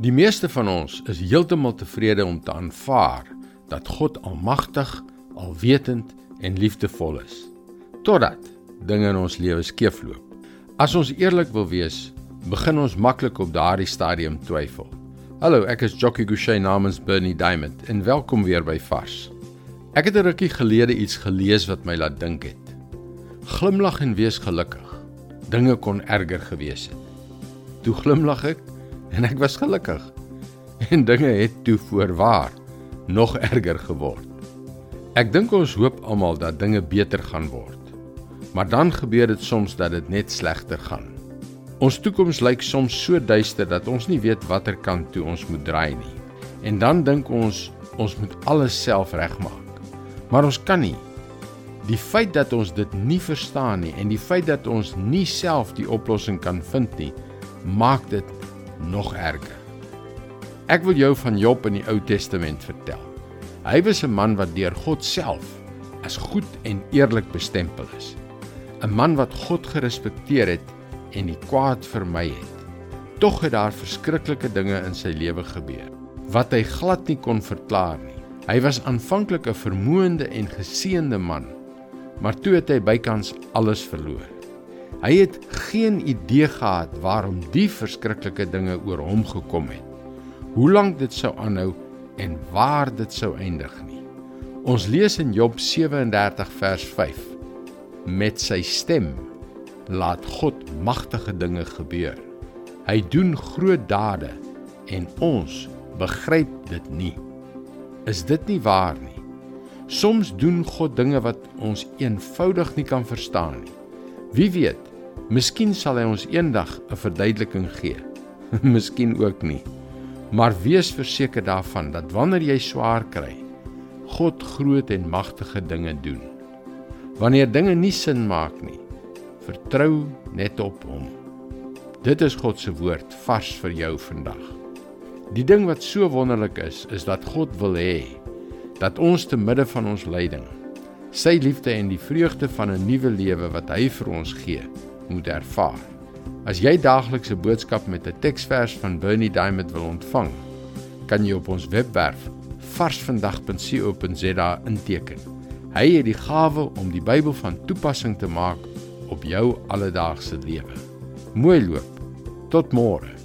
Die meeste van ons is heeltemal tevrede om te aanvaar dat God almagtig, alwetend en liefdevol is. Totdat dinge in ons lewe skeefloop. As ons eerlik wil wees, begin ons maklik op daardie stadium twyfel. Hallo, ek is Jockey Gouchee namens Bernie Diamond en welkom weer by Vars. Ek het 'n rukkie gelede iets gelees wat my laat dink het. Glimlag en wees gelukkig. Dinge kon erger gewees het. Toe glimlag ek en ek was gelukkig. En dinge het toe voorwaar nog erger geword. Ek dink ons hoop almal dat dinge beter gaan word. Maar dan gebeur dit soms dat dit net slegter gaan. Ons toekoms lyk soms so duister dat ons nie weet watter kant toe ons moet draai nie. En dan dink ons ons moet alles self regmaak. Maar ons kan nie. Die feit dat ons dit nie verstaan nie en die feit dat ons nie self die oplossing kan vind nie, maak dit nog erger. Ek wil jou van Job in die Ou Testament vertel. Hy was 'n man wat deur God self as goed en eerlik bestempel is. 'n Man wat God gerespekteer het en die kwaad vermy het. Tog het daar verskriklike dinge in sy lewe gebeur wat hy glad nie kon verklaar nie. Hy was aanvanklik 'n vermoënde en geseënde man, maar toe het hy bykans alles verloor. Hy het geen idee gehad waarom die verskriklike dinge oor hom gekom het. Hoe lank dit sou aanhou en waar dit sou eindig nie. Ons lees in Job 37 vers 5. Met sy stem laat God magtige dinge gebeur. Hy doen groot dade en ons begryp dit nie. Is dit nie waar nie? Soms doen God dinge wat ons eenvoudig nie kan verstaan nie. Wie weet, Miskien sal hy ons eendag 'n verduideliking gee. Miskien ook nie. Maar wees verseker daarvan dat wanneer jy swaar kry, God groot en magtige dinge doen. Wanneer dinge nie sin maak nie, vertrou net op hom. Dit is God se woord vars vir jou vandag. Die ding wat so wonderlik is, is dat God wil hê dat ons te midde van ons lyding sy liefde en die vreugde van 'n nuwe lewe wat hy vir ons gee, moet ervaar. As jy daagliks 'n boodskap met 'n teksvers van Bernie Diamond wil ontvang, kan jy op ons webwerf varsvandag.co.za inteken. Hy het die gawe om die Bybel van toepassing te maak op jou alledaagse lewe. Mooi loop. Tot môre.